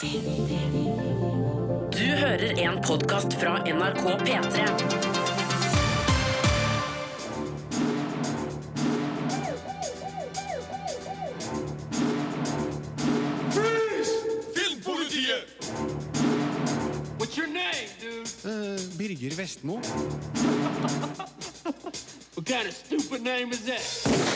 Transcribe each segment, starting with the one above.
Du hører en podkast fra NRK P3. Filmpolitiet! What's your name, dude? Birger Vestmo. What kind of stupid name is that?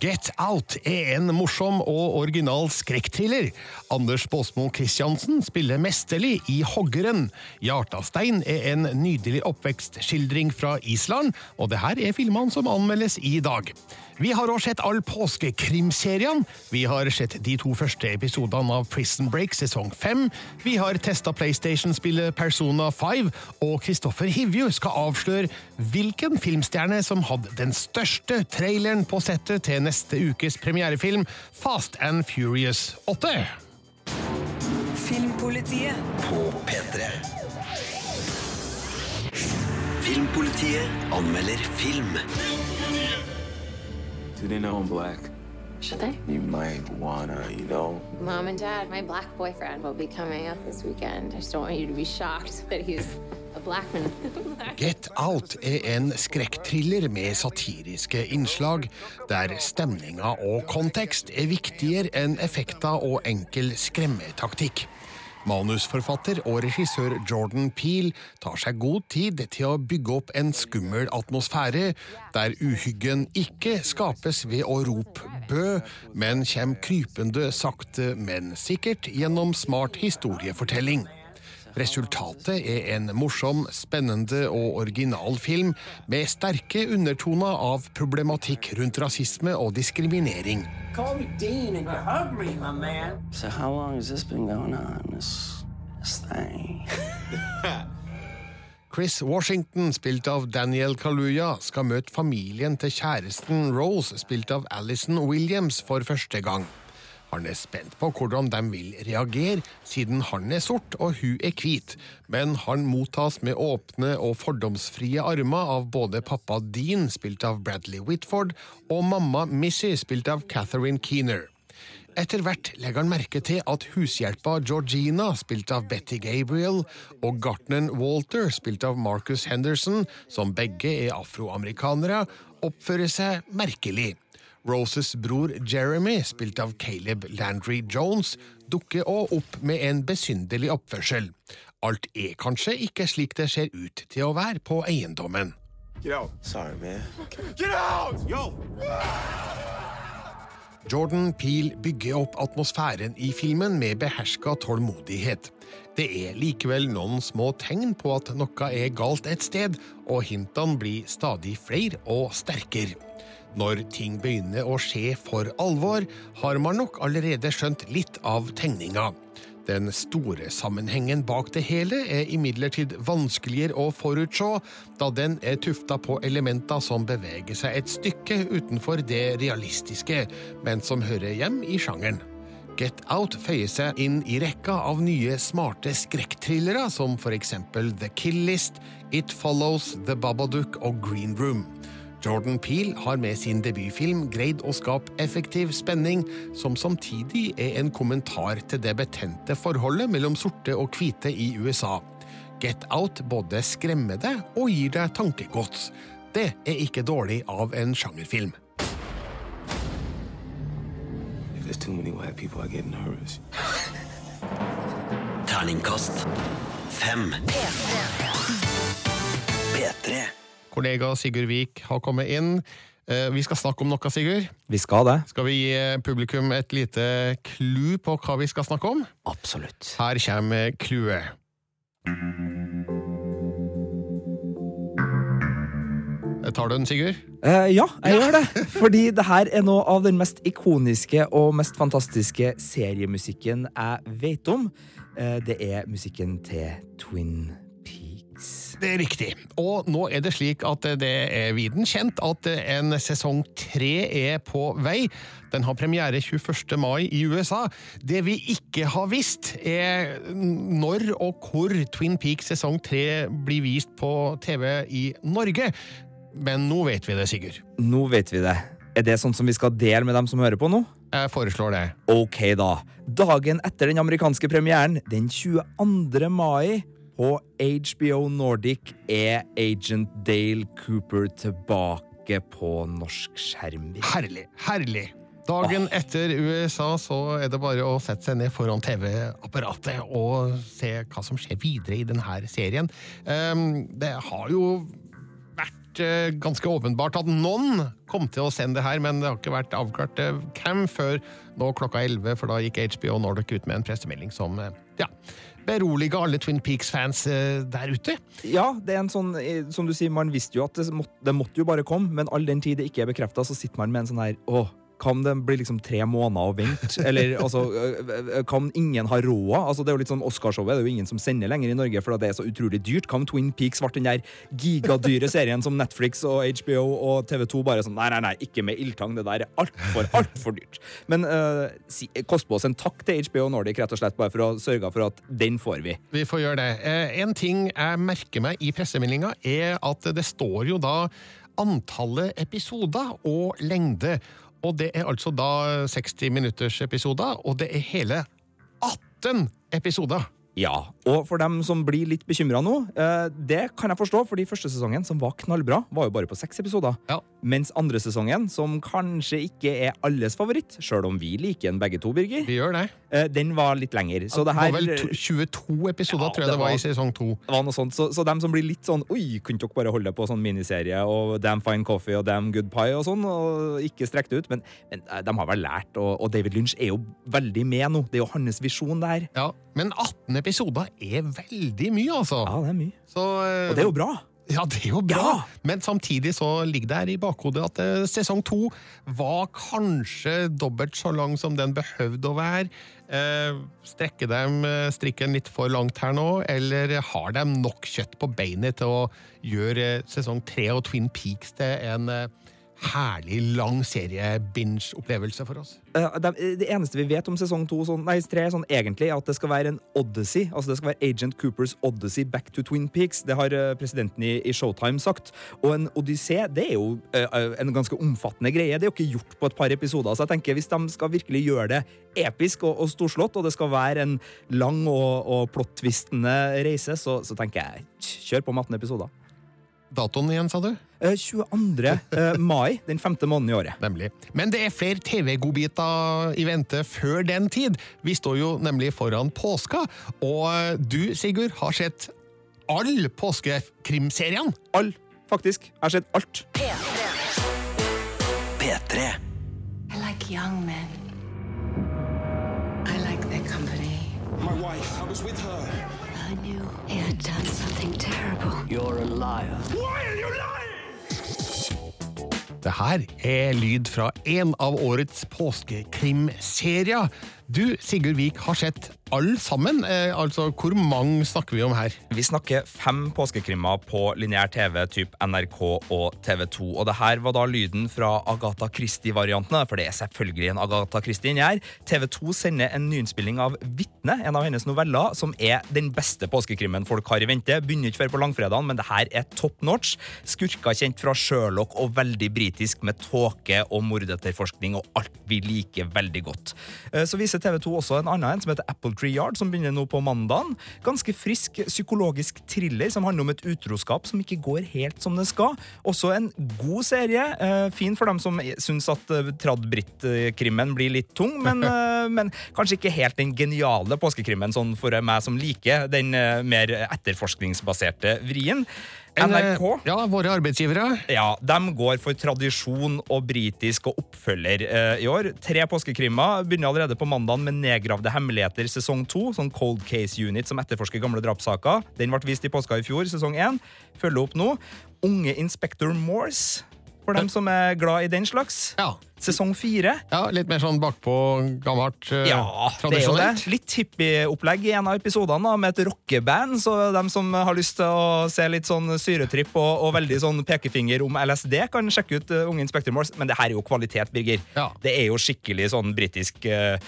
Get Out er en morsom og original skrekkthriller. Anders Baasmo Christiansen spiller mesterlig i Hoggeren. Hjartastein er en nydelig oppvekstskildring fra Island, og det her er filmene som anmeldes i dag. Vi har også sett all påskekrimseriene. Vi har sett de to første episodene av Prison Break sesong 5. Vi har testa PlayStation-spillet Persona 5, og Kristoffer Hivju skal avsløre hvilken filmstjerne som hadde den største traileren på settet til neste ukes premierefilm Fast and Furious 8. Filmpolitiet På P3. Filmpolitiet anmelder film. Do they know I'm black? Should they? You might wanna, you know. Mom and Dad, my black boyfriend will be coming up this weekend. I just don't want you to be shocked that he's. Get Out er en skrekkthriller med satiriske innslag, der stemninga og kontekst er viktigere enn effekter og enkel skremmetaktikk. Manusforfatter og regissør Jordan Peel tar seg god tid til å bygge opp en skummel atmosfære, der uhyggen ikke skapes ved å rope bø, men kommer krypende sakte, men sikkert gjennom smart historiefortelling. Resultatet er en morsom, spennende og original film med sterke undertoner av problematikk rundt rasisme og diskriminering. Call me Dean and you're hungry. So how long has this been going on? This, this thing. Chris Washington, spilt av Daniel Kaluuya, skal møte familien til kjæresten Rose, spilt av Alison Williams, for første gang. Han er spent på hvordan de vil reagere, siden han er sort og hun er hvit, men han mottas med åpne og fordomsfrie armer av både pappa Dean, spilt av Bradley Whitford, og mamma Missy, spilt av Catherine Keener. Etter hvert legger han merke til at hushjelpa Georgina, spilt av Betty Gabriel, og gartneren Walter, spilt av Marcus Henderson, som begge er afroamerikanere, oppfører seg merkelig. Roses bror Jeremy, spilt av Caleb Landry Jones, dukker også opp med en besynderlig oppførsel. Alt er kanskje ikke slik det ser ut til å være på eiendommen. Get out. Sorry, man. Get out! Yo! Jordan Peel bygger opp atmosfæren i filmen med beherska tålmodighet. Det er likevel noen små tegn på at noe er galt et sted, og hintene blir stadig flere og sterkere. Når ting begynner å skje for alvor, har man nok allerede skjønt litt av tegninga. Den store sammenhengen bak det hele er imidlertid vanskeligere å forutse, da den er tufta på elementer som beveger seg et stykke utenfor det realistiske, men som hører hjem i sjangeren. Get Out føyer seg inn i rekka av nye smarte skrekkthrillere, som for eksempel The Kill List, It Follows, The Babadook og Green Room. Jordan Peel har med sin debutfilm greid å skape effektiv spenning, som samtidig er en kommentar til det betente forholdet mellom sorte og hvite i USA. Get Out både skremmer deg og gir deg tankegods. Det er ikke dårlig av en sjangerfilm. If there's too many white people. Terningkast fem. P3. Kollega Sigurd Vik har kommet inn. Eh, Vi skal snakke om noe, Sigurd. Vi skal det. Skal vi gi publikum et lite clou på hva vi skal snakke om? Absolutt. Her kommer clouet. Tar du den, Sigurd? Eh, ja, jeg gjør det. Fordi det her er noe av den mest ikoniske og mest fantastiske seriemusikken jeg vet om. Eh, det er musikken til Twin. Det er riktig. Og nå er det slik at det er viden kjent at en sesong tre er på vei. Den har premiere 21. mai i USA. Det vi ikke har visst, er når og hvor Twin Peaks sesong tre blir vist på TV i Norge. Men nå vet vi det, Sigurd. Nå vet vi det. Er det sånn som vi skal dele med dem som hører på nå? Jeg foreslår det. Ok, da. Dagen etter den amerikanske premieren, den 22. mai, på HBO Nordic, er Agent Dale Cooper tilbake på norsk skjerm. Herlig. Herlig. Dagen etter USA så er det bare å sette seg ned foran TV-apparatet og se hva som skjer videre i denne serien. Ehm, det har jo vært eh, ganske åpenbart at noen kom til å sende det her, men det har ikke vært avklart eh, hvem før nå klokka 11, for da gikk HBO Nordic ut med en pressemelding som eh, ja, beroliga alle Twin Peaks-fans eh, der ute. Ja, det er en sånn, eh, som du sier, man visste jo at det måtte, det måtte jo bare komme, men all den tid det ikke er bekrefta, så sitter man med en sånn her åh, kan det bli liksom tre måneder å vente? Eller altså, øh, øh, kan ingen ha råd? Altså, det er jo litt sånn Oscarshowet, det er jo ingen som sender lenger i Norge fordi det er så utrolig dyrt. Kan Twin Peaks ble den der gigadyre serien som Netflix og HBO og TV2 bare sånn Nei, nei, nei, ikke med ildtang, det der er altfor, altfor dyrt. Men uh, si, kost på oss en takk til HBO Nordic, rett og slett, bare for å sørge for at den får vi. Vi får gjøre det. Eh, En ting jeg merker meg i pressemeldinga, er at det står jo da antallet episoder og lengde. Og det er altså da 60 minutters episoder, og det er hele 18 episoder. Ja, og for dem som blir litt bekymra nå, eh, det kan jeg forstå, fordi første sesongen, som var knallbra, var jo bare på seks episoder. Ja. Mens andre sesongen, som kanskje ikke er alles favoritt, sjøl om vi liker den begge to, Birger, Vi gjør det. eh, den var litt lenger. Så det det her var vel 22 episoder, Ja, tror jeg det det var var- i sesong to. det var noe sånt. Så, så dem som blir litt sånn Oi, kunne dere bare holde på sånn miniserie og Damn Fine Coffee og Damn Good Pie og sånn, og ikke strekke det ut? Men, men eh, de har vel lært, og, og David Lynch er jo veldig med nå. Det er jo hans visjon der. Ja, Men 18 episoder er veldig mye, altså. Ja, det er mye. Så, eh, Og det er jo bra. Ja, det er jo bra. Ja. Men samtidig så ligger det her i bakhodet at eh, sesong to var kanskje dobbelt så lang som den behøvde å være. Eh, strekker de eh, strikken litt for langt her nå, eller har de nok kjøtt på beinet til å gjøre eh, sesong tre og Twin Peaks til en eh, herlig lang serie-binge-opplevelse for oss? Eh, Det eneste vi vet om sesong to, sånn, nei, tre, sånn, egentlig, er at det skal være en odyssey. Altså det skal være Agent Coopers odyssey back to Twin Peaks. Det har eh, presidenten i, i Showtime sagt. Og en odyssé det er jo uh, en ganske omfattende greie. Det er jo ikke gjort på et par episoder. Så jeg tenker hvis de skal virkelig gjøre det episk og, og storslått, og det skal være en lang og, og plot-twistende reise, så, så tenker jeg kjør på med 18 episoder. Datoen igjen, sa du? Eh, 22. eh, mai, den femte måneden i året. Nemlig. Men det er flere TV-godbiter i vente før den tid. Vi står jo nemlig foran påska, og du, Sigurd, har sett all påskekrimserien. All, faktisk. Jeg har sett alt. P3. I like young men. I like their company. My wife. I was with her. I knew he had done something terrible. You're a liar. Why are you lying? Det her er lyd fra en av årets påskekrimserier. Du, Sigurd Vik, har sett alle sammen. Eh, altså, hvor mange snakker vi om her? Vi snakker fem påskekrimmer på lineær TV, typ NRK og TV2. Og det her var da lyden fra Agatha Christie-variantene, for det er selvfølgelig en Agatha Christie inni her. TV2 sender en nyinnspilling av Vitne, en av hennes noveller, som er den beste påskekrimmen folk har i vente. Begynner ikke før på langfredagen, men det her er top notch. Skurker kjent fra Sherlock og veldig britisk med tåke og mordetterforskning og alt vi liker veldig godt. Eh, Så viser TV2 også en annen en som heter Apple Tree Yard, som begynner nå på mandagen. Ganske frisk psykologisk thriller som handler om et utroskap som ikke går helt som det skal. Også en god serie. eh, Fin for dem som syns at eh, Tradd Britt-krimmen blir litt tung, men, eh, men kanskje ikke helt den geniale påskekrimmen sånn for meg som liker den mer etterforskningsbaserte vrien. Eh, NRK Ja, våre arbeidsgivere. ja, de går for tradisjon og britisk og oppfølger eh, i år. Tre påskekrimmer begynner allerede på mandagen med Nedgravde hemmeligheter sesong to. Sånn Cold Case Unit som etterforsker gamle drapssaker. Den ble vist i påska i fjor, sesong én. Følger opp nå. Unge Inspector Morse, for dem som er glad i den slags. Ja. Sesong fire. ja, litt mer sånn bakpå, gammelt, eh, Ja, det er jo det. tradisjonelt. Litt hippieopplegg i en av episodene med et rockeband, så dem som har lyst til å se litt sånn syretripp og, og veldig sånn pekefinger om LSD, kan sjekke ut uh, Unge Inspector Morse. Men det her er jo kvalitet, Birger. Ja. Det er jo skikkelig sånn britisk uh,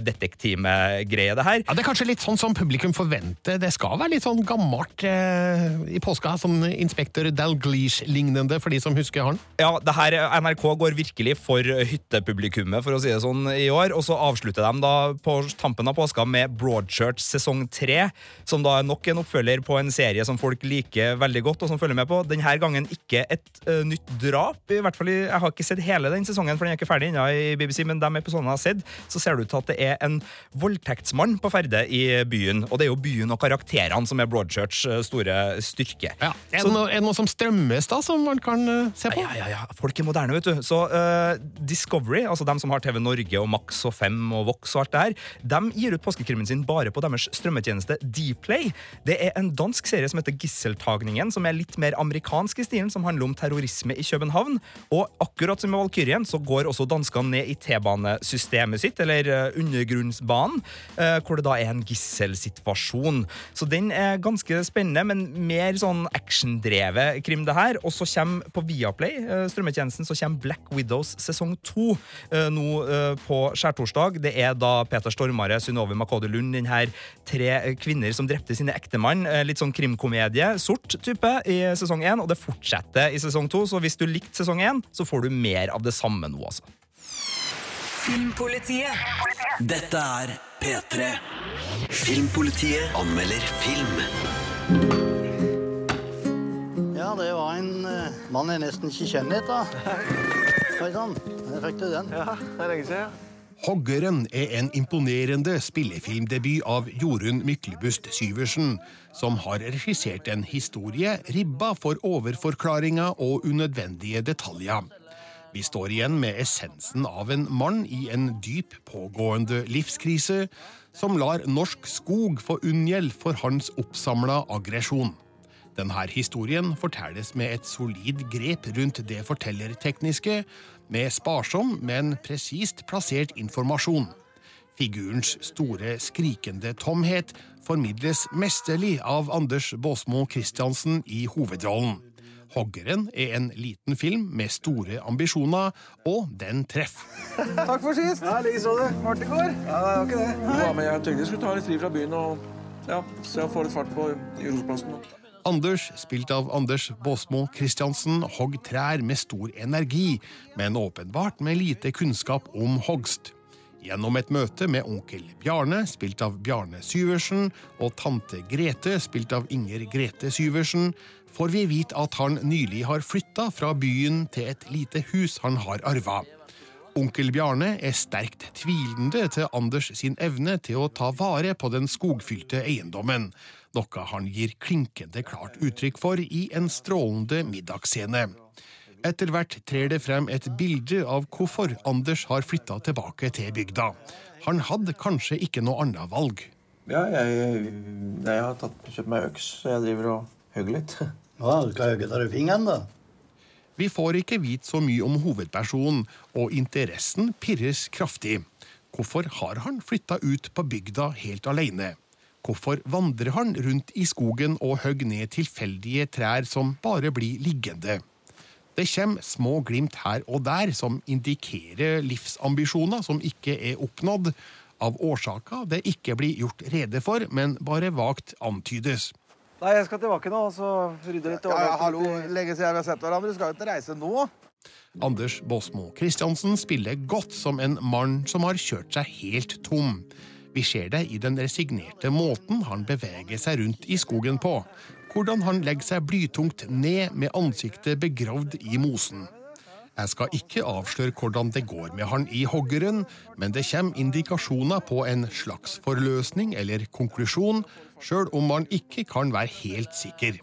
detektivgreie, det her. Ja, Det er kanskje litt sånn som publikum forventer. Det skal være litt sånn gammelt uh, i påska. Sånn Inspektør Dalgleish-lignende, for de som husker han. Ja, det her, NRK går virkelig for hyttepublikummet, for å si det sånn, i år. Og så avslutter de da på tampen av påska med Broadchurch sesong tre, som da er nok en oppfølger på en serie som folk liker veldig godt, og som følger med på. Denne gangen ikke et uh, nytt drap. i hvert fall Jeg har ikke sett hele den sesongen, for den er ikke ferdig ennå i BBC, men de episodene jeg har sett, så ser det ut til at det er en voldtektsmann på ferde i byen. Og det er jo byen og karakterene som er Broadchurchs store styrke. Ja. Er, det noe, er det noe som strømmes, da, som man kan uh, se på? Ja, ja, ja. Folk er moderne, vet du. Så uh, Discovery, altså dem som har TV Norge og Max og Fem og Vox og alt det her, de gir ut påskekrimmen sin bare på deres strømmetjeneste Dplay. Det er en dansk serie som heter Gisseltagningen, som er litt mer amerikansk i stilen, som handler om terrorisme i København. Og akkurat som med Valkyrien så går også danskene ned i T-banesystemet sitt, eller uh, undergrunnsbanen, uh, hvor det da er en gisselsituasjon. Så den er ganske spennende, men mer sånn actiondrevet krim, det her. Og så kommer på Viaplay, uh, strømmetjenesten, så kommer Black Widows sesong to nå på skjærtorsdag. Det er da Peter Stormare, Synnøve Makode Lund, den her tre kvinner som drepte sine ektemann. Litt sånn krimkomedie, sort type, i sesong 1, og det fortsetter i sesong 2. Så hvis du likte sesong 1, så får du mer av det samme nå, altså. Filmpolitiet. Dette er P3. Filmpolitiet anmelder film. Ja, det var en uh, mann jeg nesten ikke kjenner da. Oi sann, der fikk du den. Ja, det er lenge siden. Hoggeren er en imponerende spillefilmdebut av Jorunn Myklebust Syversen, som har regissert en historie ribba for overforklaringer og unødvendige detaljer. Vi står igjen med essensen av en mann i en dyp pågående livskrise, som lar norsk skog få unngjeld for hans oppsamla aggresjon. Denne historien fortelles med et solid grep rundt det fortellertekniske, med sparsom, men presist plassert informasjon. Figurens store, skrikende tomhet formidles mesterlig av Anders Baasmo Christiansen i hovedrollen. Hoggeren er en liten film med store ambisjoner, og den treffer. Takk for sist. Ja, Likeså, det. Hardt i går. Ja, det var ikke det. Ja, men jeg tenkte jeg skulle ta litt fri fra byen og ja, se og få litt fart på Jordosplassen. Anders, spilt av Anders Baasmo Christiansen, hogg trær med stor energi, men åpenbart med lite kunnskap om hogst. Gjennom et møte med onkel Bjarne, spilt av Bjarne Syversen, og tante Grete, spilt av Inger Grete Syversen, får vi vite at han nylig har flytta fra byen til et lite hus han har arva. Onkel Bjarne er sterkt tvilende til Anders sin evne til å ta vare på den skogfylte eiendommen, noe han gir klinkende klart uttrykk for i en strålende middagsscene. Etter hvert trer det frem et bilde av hvorfor Anders har flytta tilbake til bygda. Han hadde kanskje ikke noe annet valg. Ja, jeg, jeg har tatt, kjøpt meg øks, så jeg driver og hugger litt. Ja, du skal hugge deg i fingeren, da. Vi får ikke vite så mye om hovedpersonen, og interessen pirres kraftig. Hvorfor har han flytta ut på bygda helt alene? Hvorfor vandrer han rundt i skogen og hogger ned tilfeldige trær som bare blir liggende? Det kommer små glimt her og der som indikerer livsambisjoner som ikke er oppnådd, av årsaker det ikke blir gjort rede for, men bare vagt antydes. Nei, jeg skal tilbake nå og så rydde litt. Ja, ja, hallo, Lenge siden vi har sett hverandre. Du skal jo ikke reise nå. Anders Båsmo Christiansen spiller godt som en mann som har kjørt seg helt tom. Vi ser det i den resignerte måten han beveger seg rundt i skogen på. Hvordan han legger seg blytungt ned med ansiktet begravd i mosen. Jeg skal ikke avsløre hvordan det går med han i hoggeren, men det kommer indikasjoner på en slags forløsning eller konklusjon, sjøl om man ikke kan være helt sikker.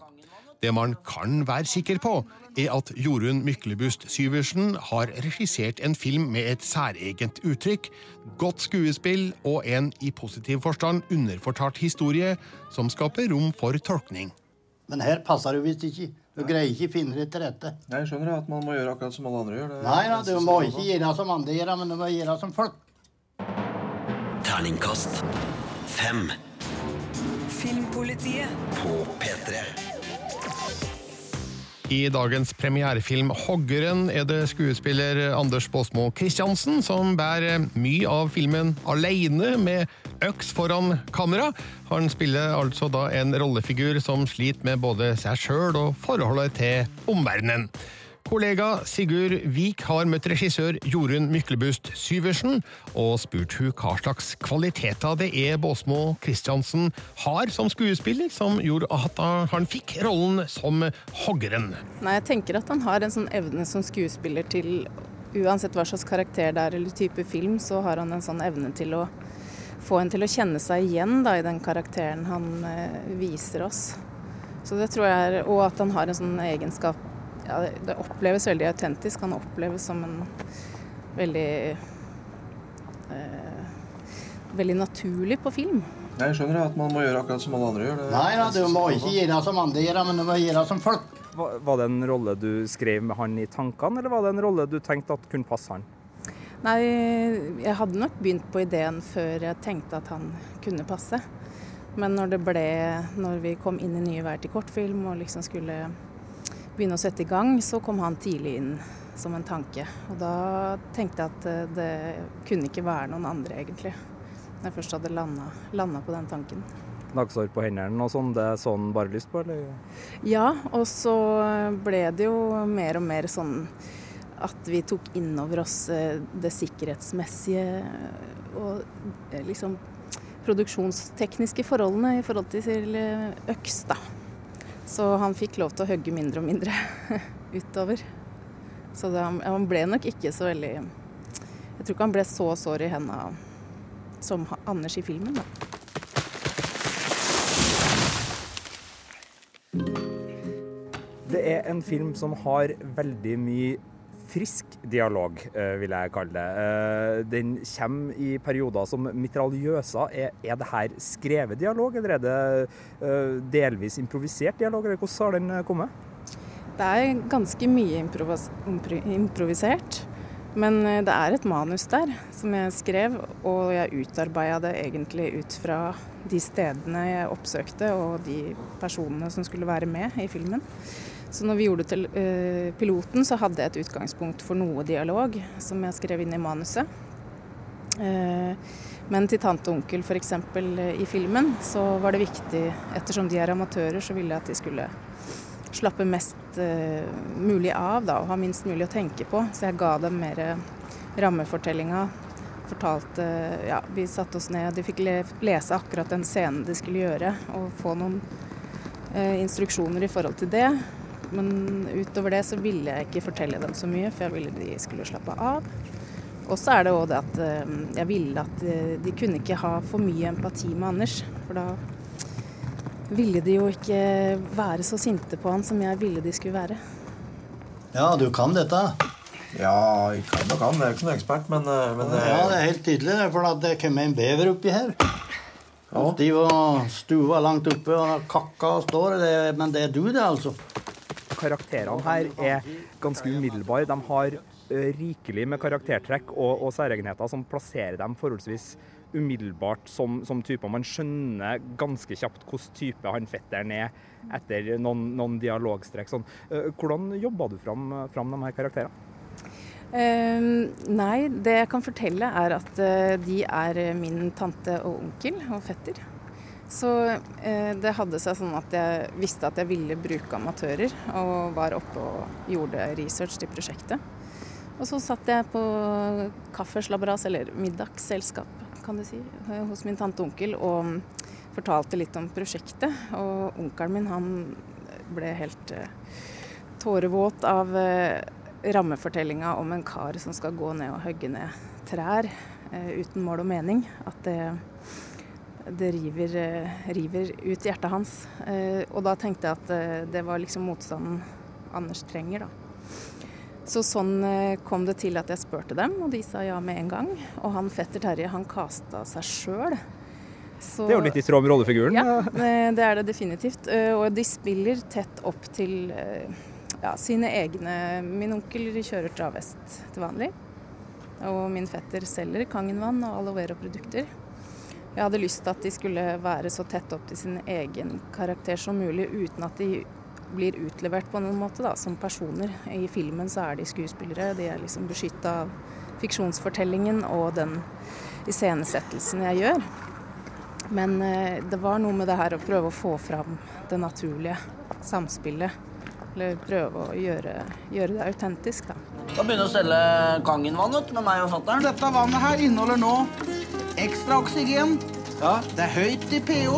Det man kan være sikker på, er at Jorunn Myklebust Syversen har regissert en film med et særegent uttrykk, godt skuespill og en i positiv forstand underfortalt historie som skaper rom for tolkning. Men her passer du visst ikke. Du greier ikke finne det til rette. Jeg skjønner at man må gjøre akkurat som alle andre gjør. Det Nei, da, du må ikke gjøre som andre gjør, men du må gjøre som folk. Terningkast fem Filmpolitiet. på P3. I dagens premierefilm 'Hoggeren' er det skuespiller Anders Baasmo Christiansen som bærer mye av filmen alene med øks foran kamera. Han spiller altså da en rollefigur som sliter med både seg sjøl og forholdet til omverdenen. Kollega Sigurd Vik har møtt regissør Jorunn Myklebust Syversen og spurt hun hva slags kvaliteter det er Båsmo Christiansen har som skuespiller som gjorde at han fikk rollen som hoggeren. Nei, jeg tenker at han har en sånn evne som skuespiller til Uansett hva slags karakter det er eller type film, så har han en sånn evne til å få en til å kjenne seg igjen da, i den karakteren han eh, viser oss. Så det tror jeg er, Og at han har en sånn egenskap ja, det, oppleves veldig autentisk. Han oppleves som en veldig eh, Veldig naturlig på film. Jeg skjønner at man må gjøre akkurat som alle andre gjør. Det- Nei da, du må ikke gjøre som andre gjør, men du må gjøre som folk. Var var det en rolle du skrev med han i tankene, eller var det en rolle du tenkte at kunne passe han? Nei, jeg hadde nok begynt på ideen før jeg tenkte at han kunne passe. Men når det ble Når vi kom inn i Nye veier til kortfilm og liksom skulle begynne å sette i gang, så kom han tidlig inn som en tanke. Og da tenkte jeg at eh, det kunne ikke være noen andre, egentlig. Når jeg først hadde landa på den tanken. Dagsår på hendene og sånn, det er sånn bare lyst på, eller? Ja, og så ble det jo mer og mer sånn at vi tok inn over oss eh, det sikkerhetsmessige og eh, liksom produksjonstekniske forholdene i forhold til øks, da. Så han fikk lov til å hogge mindre og mindre utover. Så det, han ble nok ikke så veldig Jeg tror ikke han ble så sår i henda som Anders i filmen, da. Det er en film som har veldig mye frisk dialog, eh, vil jeg kalle det. Eh, Den kommer i perioder som mitraljøser. Er, det her skrevet dialog, eller er det eh, delvis improvisert dialog, eller hvordan har den kommet? Det er ganske mye improvis impro improvisert. Men det er et manus der som jeg skrev, og jeg utarbeida det egentlig ut fra de stedene jeg oppsøkte og de personene som skulle være med i filmen. Så når vi gjorde det til uh, piloten, så hadde jeg et utgangspunkt for noe dialog som jeg skrev inn i manuset. Uh, men til tante og onkel f.eks. i filmen, så var det viktig, ettersom de er amatører, så ville jeg at de skulle slappe mest uh, mulig av da, og ha minst mulig å tenke på. Så jeg ga dem mer rammefortellinga. Fortalte Ja, vi satte oss ned, de fikk lese akkurat den scenen de skulle gjøre, og få noen instruksjoner i forhold til det. Men utover det så ville jeg ikke fortelle dem så mye, for jeg ville de skulle slappe av. Og så er det òg det at jeg ville at de kunne ikke ha for mye empati med Anders. For da ville de jo ikke være så sinte på han som jeg ville de skulle være. Ja, du kan dette. Ja, jeg kan og kan. Jeg er ikke noen ekspert, men, men Ja, det er helt tydelig, for det kom en bever oppi her. Ja. De var stua langt oppe og kakka og står, men det er du, det, altså karakterene her er ganske umiddelbare. De har rikelig med karaktertrekk og, og særegenheter som plasserer dem forholdsvis umiddelbart som, som typer. Man skjønner ganske kjapt hvilken type han fetteren er etter noen, noen dialogstrekk. Sånn. Hvordan jobba du fram, fram de her karakterene? Uh, nei, det jeg kan fortelle er at uh, de er min tante og onkel og fetter. Så eh, det hadde seg sånn at jeg visste at jeg ville bruke amatører, og var oppe og gjorde research til prosjektet. Og så satt jeg på kaffeslabberas, eller middagsselskap, kan du si, hos min tante og onkel og fortalte litt om prosjektet. Og onkelen min, han ble helt eh, tårevåt av eh, rammefortellinga om en kar som skal gå ned og hogge ned trær eh, uten mål og mening. At det det river, river, ut hjertet hans. og da tenkte jeg at det var liksom motstanden Anders trenger, da. Så sånn kom det til at jeg spurte dem, og de sa ja med en gang. Og han fetter Terje, han kasta seg sjøl. det er jo litt i tråd med rollefiguren? Ja, det er det definitivt. Og de spiller tett opp til ja, sine egne Min onkel kjører travhest til vanlig. Og min fetter selger Kangenvann og aloe vera-produkter. Jeg hadde lyst til at de skulle være så tett opp til sin egen karakter som mulig, uten at de blir utlevert på noen måte da, som personer. I filmen så er de skuespillere. De er liksom beskytta av fiksjonsfortellingen og den iscenesettelsen jeg gjør. Men eh, det var noe med det her å prøve å få fram det naturlige samspillet. Eller prøve å gjøre, gjøre det autentisk, da. Da begynner å selge Kangen-vann du, med meg og fatter'n. Dette vannet her inneholder nå ekstra oksygen. Ja. Det er høyt i pH.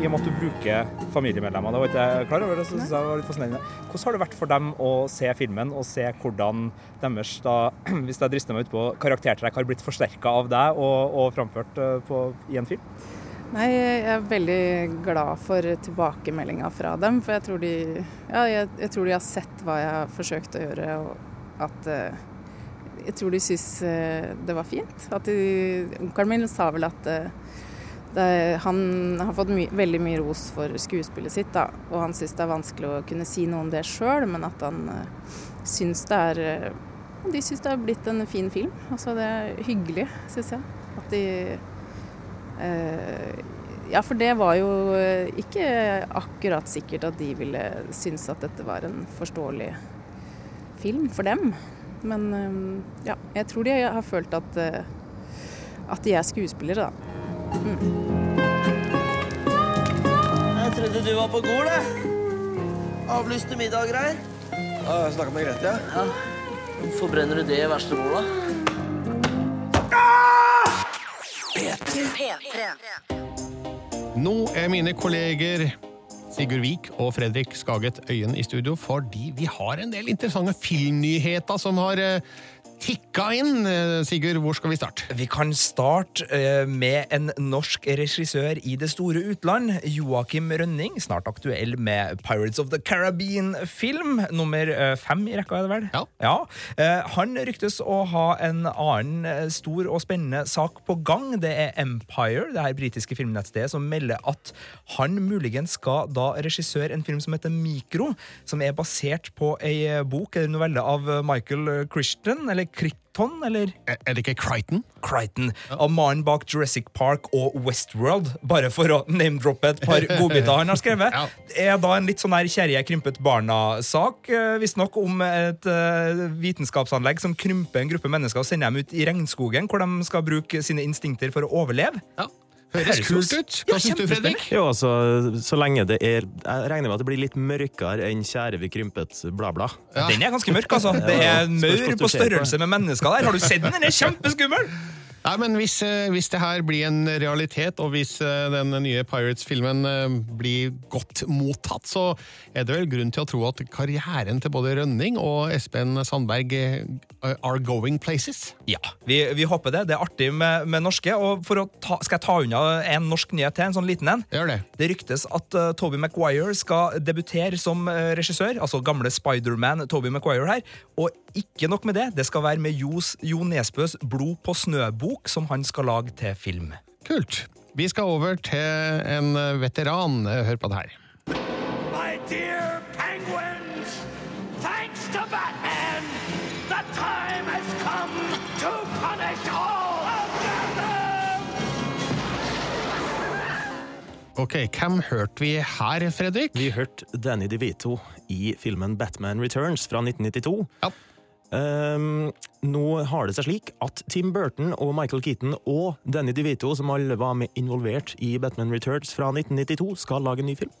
I og med at du bruker familiemedlemmer, det var ikke jeg klar over, det synes jeg var litt fascinerende. Hvordan har det vært for dem å se filmen og se hvordan deres, da, hvis jeg drister meg ut på, karaktertrekk har blitt forsterka av deg og, og framført eh, på, i en film? Nei, jeg er veldig glad for tilbakemeldinga fra dem. For jeg tror, de, ja, jeg, jeg tror de har sett hva jeg har forsøkt å gjøre, og at eh, Jeg tror de syns eh, det var fint. At de, Onkelen min sa vel at eh, det, han har fått my, veldig mye ros for skuespillet sitt, da. Og han syns det er vanskelig å kunne si noe om det sjøl, men at han uh, syns det er De syns det har blitt en fin film. Altså det er hyggelig, syns jeg. At de uh, Ja, for det var jo ikke akkurat sikkert at de ville synes at dette var en forståelig film for dem. Men ja, jeg tror de har følt at, at de er skuespillere, da. Jeg trodde du var på Gol, jeg. Avlyste middag og greier. Ja, jeg snakka med Grete, ja. ja. Hvorfor brenner du det i verste bola? Nå er mine kolleger Sigurd Vik og Fredrik Skaget Øyen i studio, fordi vi har en del interessante filmnyheter som har eh, tikka inn. Eh, Sigurd, hvor skal vi starte? Vi kan starte eh, med en norsk regissør i det store utland. Joakim Rønning, snart aktuell med Pirates of the Caribbean-film. Nummer eh, fem i rekka, er det vel? Ja. ja. han ryktes å ha en annen stor og spennende sak på gang. Det er Empire, det her britiske filmnettstedet, som melder at han muligens skal da regissøre en film som heter Mikro, som er basert på ei bok eller novelle av Michael Christian, eller Crichton, eller Er det ikke Crichton? Crichton. Av mannen bak Jurassic Park og Westworld, bare for å name-droppe et par godbiter han har skrevet. ja. er da en litt sånn her kjerrie krympet barna-sak, eh, visstnok om et eh, vitenskapsanlegg som krymper en gruppe mennesker og sender dem ut i regnskogen, hvor de skal bruke sine instinkter for å overleve. Høres kult ut. Hva syns du, Fredrik? Jo, altså, så lenge det er Jeg regner med at det blir litt mørkere enn Kjære vi krympet bla, bla. Den er ganske mørk, altså. Det er maur på størrelse med mennesker der. Har du sett den? Den er kjempeskummel! Nei, men hvis, eh, hvis det her blir en realitet, og hvis eh, den nye Pirates-filmen eh, blir godt mottatt, så er det vel grunn til å tro at karrieren til både Rønning og Espen Sandberg are going places. Ja, vi, vi håper det. Det er artig med, med norske. Og for å ta, skal jeg ta unna en norsk nyhet til, en sånn liten en? Gjør det. Det ryktes at uh, Toby Maguire skal debutere som uh, regissør, altså gamle Spiderman Toby Maguire her. Og ikke nok med det, det skal være med Jos, Jo Nesbøs Blod på snø-bok, som han skal lage til film. Kult. Vi skal over til en veteran. Hør på det her. My dear penguins, thanks to Batman, the time has come to punish all of Ok, Hvem hørte vi her, Fredrik? Vi hørte Danny DeVito i filmen Batman Returns fra 1992. Ehm, nå har det seg slik at Tim Burton og Michael Keaton og Danny DeVito, som alle var med involvert i Batman Returns fra 1992, skal lage en ny film.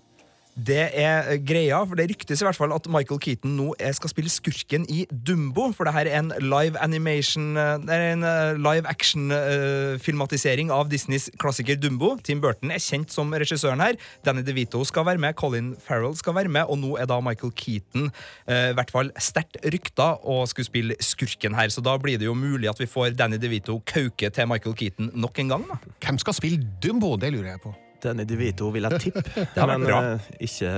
Det er eh, greia, for det ryktes i hvert fall at Michael Keaton nå skal spille skurken i Dumbo. For det her er en live animation eh, Det er en eh, live action-filmatisering av Disneys klassiker Dumbo. Tim Burton er kjent som regissøren her. Danny DeVito skal være med, Colin Farrell skal være med, og nå er da Michael Keaton eh, i hvert fall sterkt rykta og skulle spille skurken her. Så da blir det jo mulig at vi får Danny DeVito kauke til Michael Keaton nok en gang. da. Hvem skal spille Dumbo? Det lurer jeg på. Danny DeVito vil jeg tippe, men eh, ikke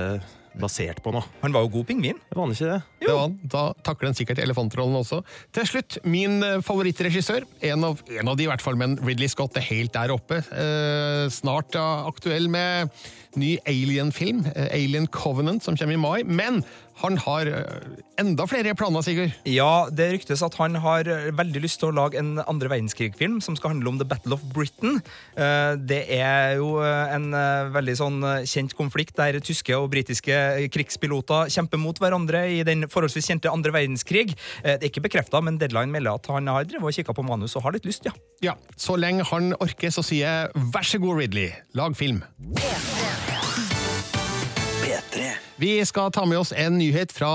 basert på noe. Han var jo god pingvin. Det Var han ikke det? Det var han. Da takler han sikkert elefantrollen også. Til slutt, min eh, favorittregissør. En av, en av de i hvert fall, men Ridley Scott er helt der oppe. Eh, snart ja, aktuell med ny Alien-film, eh, Alien Covenant, som kommer i mai. Men han har eh, enda flere planer, Sigurd. Ja, det ryktes at han har eh, veldig lyst til å lage en andre verdenskrig-film som skal handle om The Battle of Britain. Eh, Det er jo en veldig sånn kjent konflikt der tyske og britiske krigspiloter kjemper mot hverandre i den forholdsvis kjente andre verdenskrig. Det er ikke bekrefta, men Deadline melder at han har drevet og kikka på manus og har litt lyst, ja. Ja, Så lenge han orker, så sier jeg vær så god, Ridley, lag film. P3. P3. Vi skal ta med oss en nyhet fra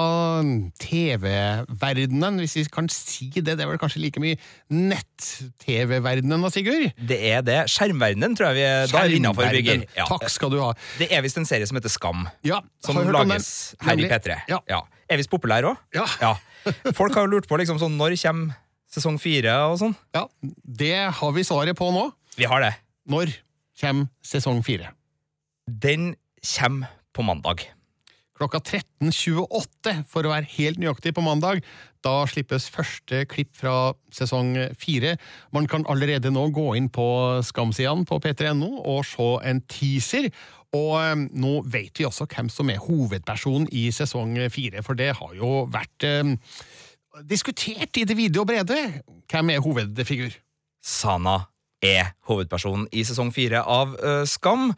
TV-verdenen, hvis vi kan si det. Det er vel kanskje like mye nett-TV-verdenen da, Sigurd? Det er det. Skjermverdenen tror jeg vi da er innafor, Birger. Ja. Takk skal du ha. Det er visst en serie som heter Skam. Ja, Som lages her i P3. Ja. Er visst populær òg. Ja. Folk har jo lurt på liksom sånn, når kommer sesong fire og sånn. Ja, Det har vi svaret på nå. Vi har det. Når kommer sesong fire? Den kommer på mandag. Klokka 13.28, for å være helt nøyaktig på mandag. Da slippes første klipp fra sesong fire. Man kan allerede nå gå inn på Skam-sidene på p3.no og se en teaser. Og eh, nå vet vi også hvem som er hovedpersonen i sesong fire, for det har jo vært eh, diskutert i det vide og brede. Hvem er hovedfigur? Sana er hovedpersonen i sesong fire av eh, Skam.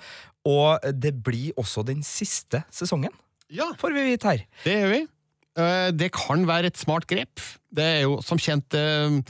Og det blir også den siste sesongen, Ja. får vi vite her. Det gjør vi. Eh, Det kan være et smart grep. Det er jo som kjent eh,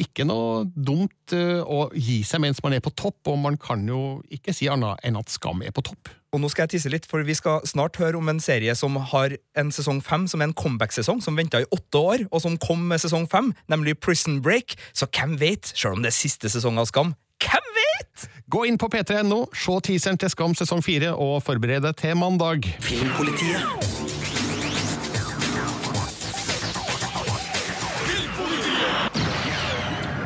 ikke noe dumt eh, å gi seg mens man er på topp, og man kan jo ikke si annet enn at Skam er på topp. Og nå skal jeg tisse litt, for vi skal snart høre om en serie som har en sesong fem, som er en comeback-sesong, som venta i åtte år, og som kom med sesong fem, nemlig Prison Break. Så hvem vet, sjøl om det er siste sesong av Skam, hvem vet? Gå inn på p3.no, se teaseren til Skam sesong fire, og forbered deg til mandag. Filmpolitiet.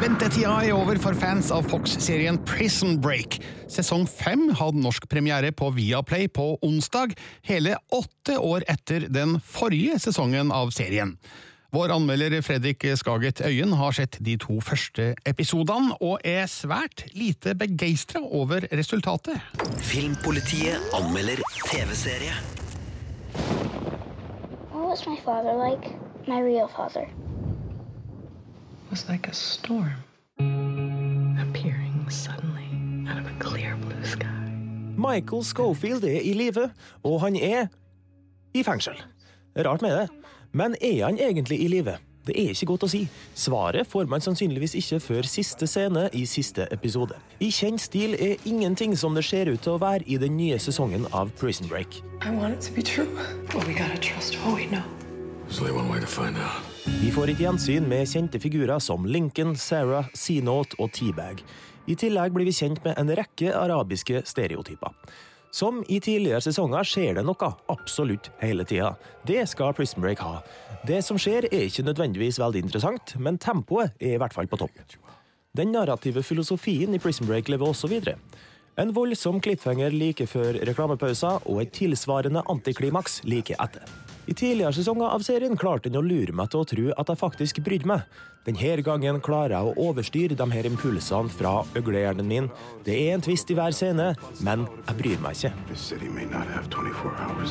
Ventetida er over for fans av Fox-serien Prison Break. Sesong fem hadde norsk premiere på Viaplay på onsdag, hele åtte år etter den forrige sesongen av serien. Vår anmelder Fredrik Skaget Øyen har sett de to første episodene, og er svært lite begeistra over resultatet. Filmpolitiet anmelder TV-serie. What was my father like? My real father. was like a storm appearing suddenly out of a clear blue sky. Michael Schofield er i live, og han er i fengsel. Rart med det. Men er han egentlig i live? Det er ikke godt å si. Svaret får man sannsynligvis ikke før siste scene i siste episode. I kjent stil er ingenting som det ser ut til å være i den nye sesongen av Prison Break. I want it to be true, but we gotta trust what we know. There's only one way to find out. Vi får et gjensyn med kjente figurer som Lincoln, Sarah, C-Note og T-Bag. I tillegg blir vi kjent med en rekke arabiske stereotyper. Som i tidligere sesonger skjer det noe absolutt hele tida. Det skal Prison Break ha. Det som skjer er ikke nødvendigvis veldig interessant, men tempoet er i hvert fall på topp. Den narrative filosofien i Prison Break lever også videre. En voldsom klipphenger like før reklamepausen og et tilsvarende antiklimaks like etter. I tidligere sesonger av serien klarte den å lure meg til å tro at jeg faktisk brydde meg. Denne gangen klarer jeg å overstyre de her impulsene fra øglehjernen min. Det er en tvist i hver scene, men jeg bryr meg ikke. This city may not have 24 hours.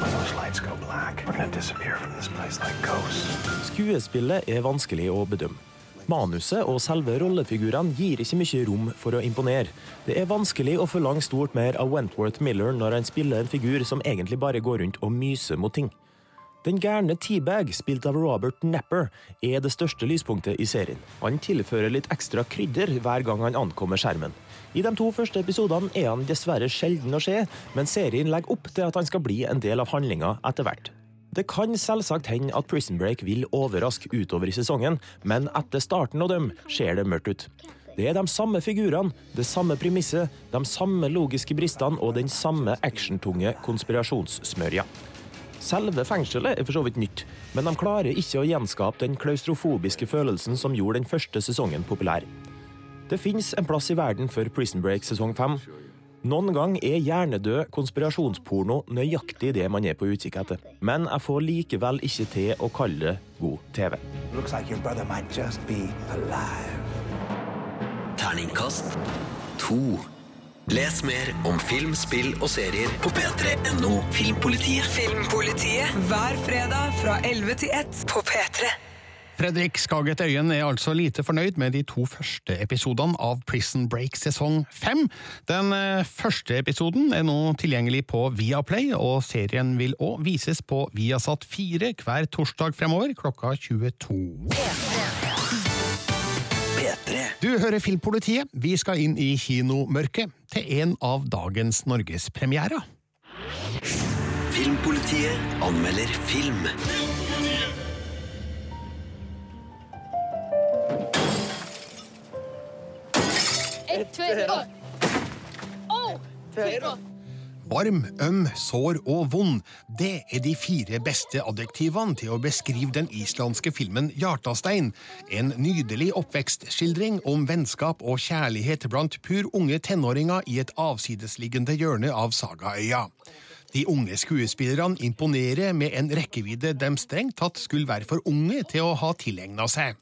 When those lights go black, we're gonna disappear from this place like. Skuespillet er vanskelig å bedømme. Manuset og selve rollefigurene gir ikke mye rom for å imponere. Det er vanskelig å forlange stort mer av Wentworth Miller når han spiller en figur som egentlig bare går rundt og myser mot ting. Den gærne Teabag, spilt av Robert Napper, er det største lyspunktet i serien. Han tilfører litt ekstra krydder hver gang han ankommer skjermen. I de to første episodene er han dessverre sjelden å se, men serien legger opp til at han skal bli en del av handlinga etter hvert. Det kan selvsagt hende at Prison Break vil overraske utover i sesongen, men etter starten av dem ser det mørkt ut. Det er de samme figurene, det samme premisset, de samme logiske bristene og den samme actiontunge konspirasjonssmørja. Selve fengselet er for så vidt nytt, men de klarer ikke å gjenskape den klaustrofobiske følelsen som gjorde den første sesongen populær. Det fins en plass i verden for Prison Break sesong fem. Noen gang er hjernedød konspirasjonsporno nøyaktig det man er på utkikk etter. Men jeg får likevel ikke til å kalle det god TV. Like. Terningkast to. Les mer om film, spill og serier på p3.no Filmpolitiet. Filmpolitiet hver fredag fra 11 til 1 på P3. Fredrik Skaget Øyen er altså lite fornøyd med de to første episodene av Prison Break sesong fem. Den eh, første episoden er nå tilgjengelig på Viaplay, og serien vil òg vises på Viasat 4 hver torsdag fremover klokka 22. Du hører Filmpolitiet. Vi skal inn i kinomørket til en av dagens norgespremierer. Film Filmpolitiet anmelder film. Gå! Oh! Tre! Varm, øm, sår og vond. Det er de fire beste adjektivene til å beskrive den islandske filmen Hjartastein. En nydelig oppvekstskildring om vennskap og kjærlighet blant pur unge tenåringer i et avsidesliggende hjørne av Sagaøya. De unge skuespillerne imponerer med en rekkevidde de strengt tatt skulle være for unge til å ha tilegna seg.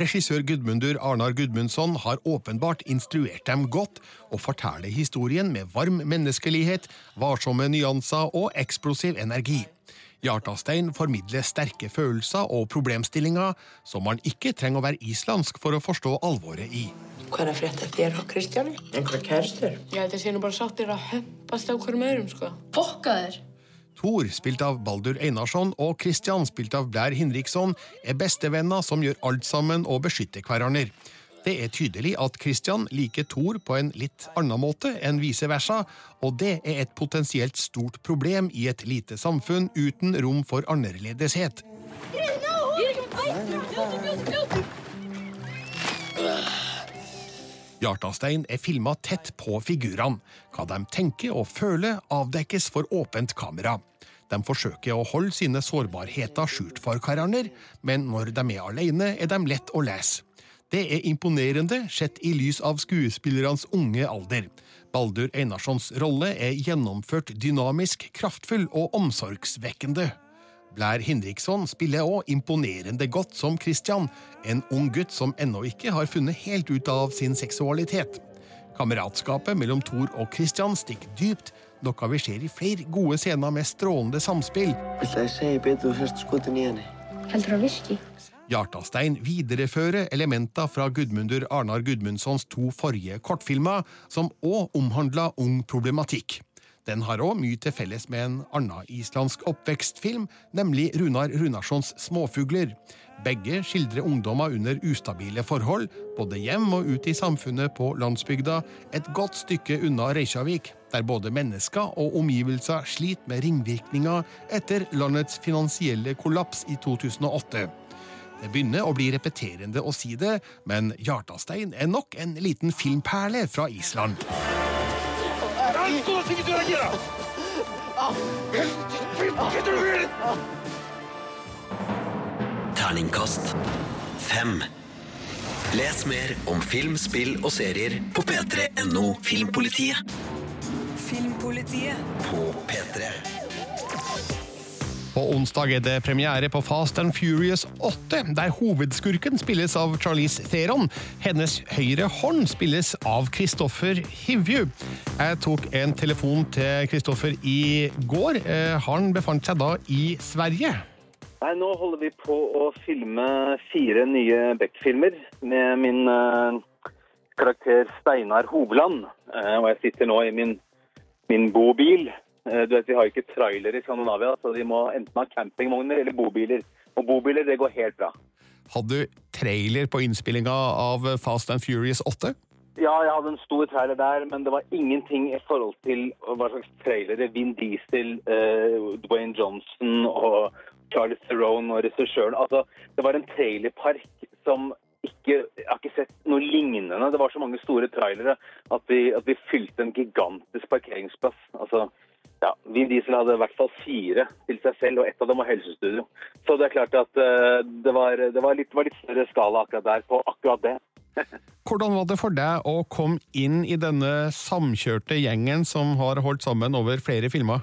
Regissør Gudmundur Arnar Gudmundsson har åpenbart instruert dem godt, og forteller historien med varm menneskelighet, varsomme nyanser og eksplosiv energi. Hjartastein formidler sterke følelser og problemstillinger som man ikke trenger å være islandsk for å forstå alvoret i. Hva er det for þér og Kristjáni? Einhverja kæristur? Ég Jeg að sé nú bara sáttir að hömpast á hverjum öðrum, sko. Fokka þér! Thor, spilt av Baldur Einarsson, og Christian, spilt av Blair Hinriksson, er bestevenner som gjør alt sammen og beskytter hverandre. Det er tydelig at Christian liker Thor på en litt annen måte enn vice versa, og det er et potensielt stort problem i et lite samfunn uten rom for annerledeshet. Hjartastein er filma tett på figurene. Hva de tenker og føler, avdekkes for åpent kamera. De forsøker å holde sine sårbarheter skjult for hverandre, men når de er alene, er de lett å lese. Det er imponerende sett i lys av skuespillernes unge alder. Baldur Einarssons rolle er gjennomført dynamisk, kraftfull og omsorgsvekkende. Blair Hindriksson spiller òg imponerende godt som Christian, en ung gutt som ennå ikke har funnet helt ut av sin seksualitet. Kameratskapet mellom Thor og Christian stikker dypt, noe vi ser i flere gode scener med strålende samspill. Hjartastein viderefører elementer fra Gudmundur Arnar Gudmundssons to forrige kortfilmer, som òg omhandla ung problematikk. Den har òg mye til felles med en annen islandsk oppvekstfilm, nemlig Runar Runarssons Småfugler. Begge skildrer ungdommer under ustabile forhold, både hjem og ute i samfunnet på landsbygda, et godt stykke unna Reykjavik, der både mennesker og omgivelser sliter med ringvirkninger etter landets finansielle kollaps i 2008. Det begynner å bli repeterende å si det, men Hjartastein er nok en liten filmperle fra Island. Skoða sem getur að gera! Getur þú verið? Terningkast fem. Les mer om film, spill og serier på p3.no Filmpolitiet. Filmpolitiet. På P3. På onsdag er det premiere på Fast and Furious 8, der hovedskurken spilles av Charlize Theron. Hennes høyre hånd spilles av Kristoffer Hivju. Jeg tok en telefon til Kristoffer i går. Eh, Han befant seg da i Sverige. Nei, nå holder vi på å filme fire nye Beck-filmer med min eh, karakter Steinar Hovland. Eh, og jeg sitter nå i min, min bobil. Eh, du vet, Vi har ikke trailer i Skandinavia, så de må enten ha campingvogner eller bobiler. Og bobiler, det går helt bra. Hadde du trailer på innspillinga av Fast and Furious 8? Ja, jeg hadde en stor trailer der, men det var ingenting i forhold til hva slags trailere Vin Diesel, uh, Dwayne Johnson og Charlie Theron og regissøren Altså, det var en trailerpark som ikke Jeg har ikke sett noe lignende. Det var så mange store trailere at vi, at vi fylte en gigantisk parkeringsplass. Altså, ja, Vin Diesel hadde i hvert fall fire til seg selv, og ett av dem var helsestudio. Så det er klart at eh, det, var, det var, litt, var litt større skala akkurat der på akkurat det. Hvordan var det for deg å komme inn i denne samkjørte gjengen som har holdt sammen over flere filmer?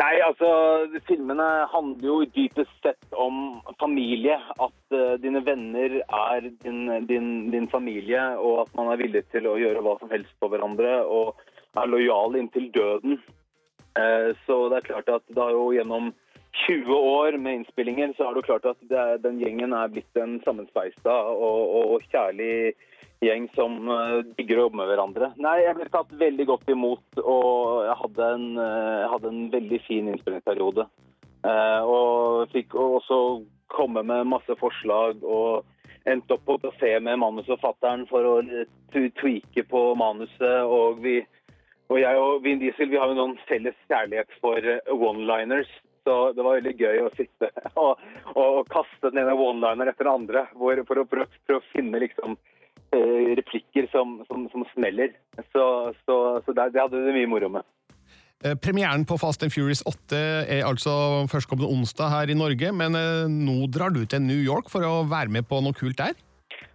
Nei, altså, filmene handler jo dypest sett om familie. At uh, dine venner er din, din, din familie, og at man er villig til å gjøre hva som helst for hverandre, og er lojal inntil døden. Eh, så det er klart at det har jo gjennom 20 år med innspillinger, så har det klart at er, den gjengen er blitt en sammenspeista og, og, og kjærlig gjeng som eh, digger å jobbe med hverandre. Nei, jeg ble tatt veldig godt imot, og jeg hadde en, eh, jeg hadde en veldig fin innspillingsperiode. Og fikk også komme med masse forslag og endte opp på kafé med manusforfatteren for å tweake på manuset. Og, vi, og jeg og Vin Diesel vi har jo noen felles kjærlighet for eh, one-liners. Så det var veldig gøy å sitte og, og, kaste den ene one-liner etter den andre hvor, for å for, å, for, å finne liksom eh, replikker som, som, som smeller. Så, så, så det, det hadde vi mye moro med. Eh, Premieren på Fast and Furious 8 er altså førstkommende onsdag her i Norge, men nå drar du til New York for å være med på noe kult der?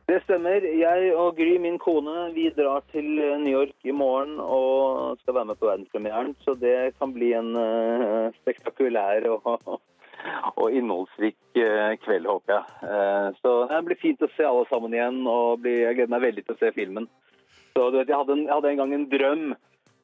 Det stemmer. Jeg og Gry, min kone, vi drar til New York i morgen og skal være med på verdenspremieren. Så det kan bli en uh, spektakulær og, og innholdsrik uh, kveld, håper jeg. Uh, så det blir fint å se alle sammen igjen, og bli, jeg gleder meg veldig til å se filmen. Så du vet, jeg hadde, en, jeg hadde en gang en drøm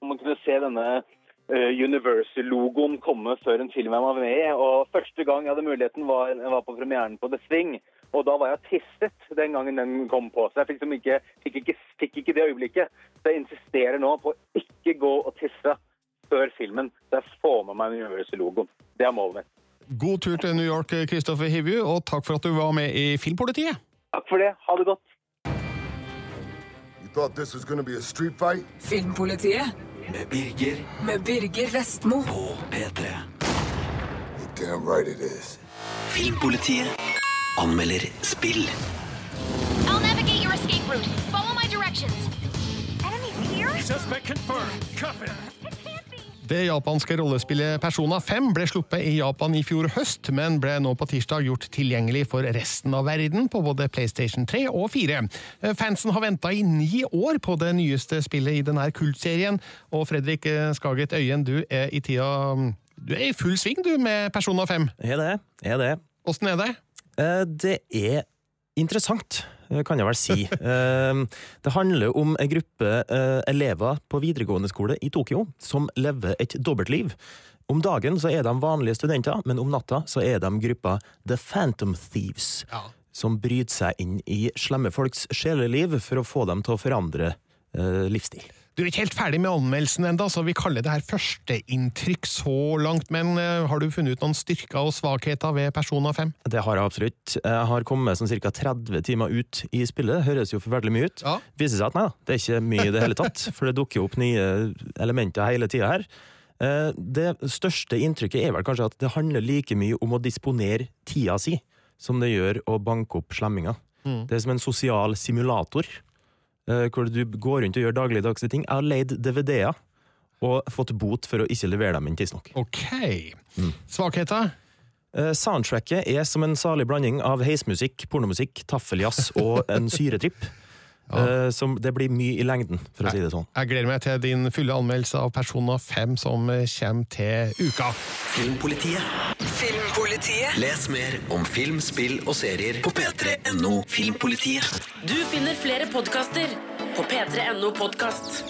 om å kunne se denne eh, Universal-logoen komme før en film jeg var med i. Og første gang jeg hadde muligheten, var, jeg var på premieren på The Swing. Og da var jeg tisset den gangen den kom på. Så jeg fikk, liksom ikke, fikk, ikke, fikk ikke det øyeblikket. Så jeg insisterer nå på å ikke gå og tisse før filmen. Så jeg får med meg Universal-logoen. Det er målet mitt. God tur til New York, Kristoffer Hivju, og takk for at du var med i Filmpolitiet. Takk for det. Ha det godt. You thought this was gonna be a street fight? Filmpolitiet Med Birger med Birger Vestmo. på P3. You're damn right it is. Filmpolitiet anmelder spill. I'll navigate your escape route. Follow my directions. Enemies here? Suspect confirmed. Cuff him. Det japanske rollespillet Persona 5 ble sluppet i Japan i fjor høst, men ble nå på tirsdag gjort tilgjengelig for resten av verden på både PlayStation 3 og 4. Fansen har venta i ni år på det nyeste spillet i denne kultserien, og Fredrik Skaget Øyen, du er i tida Du er i full sving, du, med Persona 5. Er det. Er det. Åssen er det? Eh, Det er interessant, eh, kan jeg vel si. Eh, Det handler om en gruppe eh, elever på videregående skole i Tokyo som lever et dobbeltliv. Om dagen så er de vanlige studenter, men om natta så er de gruppa The Phantom Thieves. Som bryter seg inn i slemme folks sjeleliv for å få dem til å forandre eh, livsstil. Du er ikke helt ferdig med anmeldelsen enda, så vi kaller det her førsteinntrykk så langt, men eh, har du funnet ut noen styrker og svakheter ved Persona 5? Det har jeg absolutt. Jeg har kommet sånn ca. 30 timer ut i spillet. Det høres jo forferdelig mye ut. Viser seg at nei da, det er ikke mye i det hele tatt. For det dukker jo opp nye elementer hele tida her. Eh, Det største inntrykket er vel kanskje at det handler like mye om å disponere tida si som det gjør å banke opp slemminger. Mm. Det er som en sosial simulator, hvor du går rundt og gjør dagligdagse ting. Jeg har leid DVD-er og fått bot for å ikke levere dem inn tidsnok. Ok. Svakheter? Eh, Soundtracket er som en salig blanding av heismusikk, pornomusikk, taffeljazz og en syretripp. Eh, Som det blir mye i lengden, for å si det sånn. Jeg gleder meg til din fulle anmeldelse av Persona 5 som kommer til uka. Filmpolitiet. Filmpolitiet. Les mer om film, spill og serier på p3.no Filmpolitiet. Du finner flere podkaster på p3.no podkast.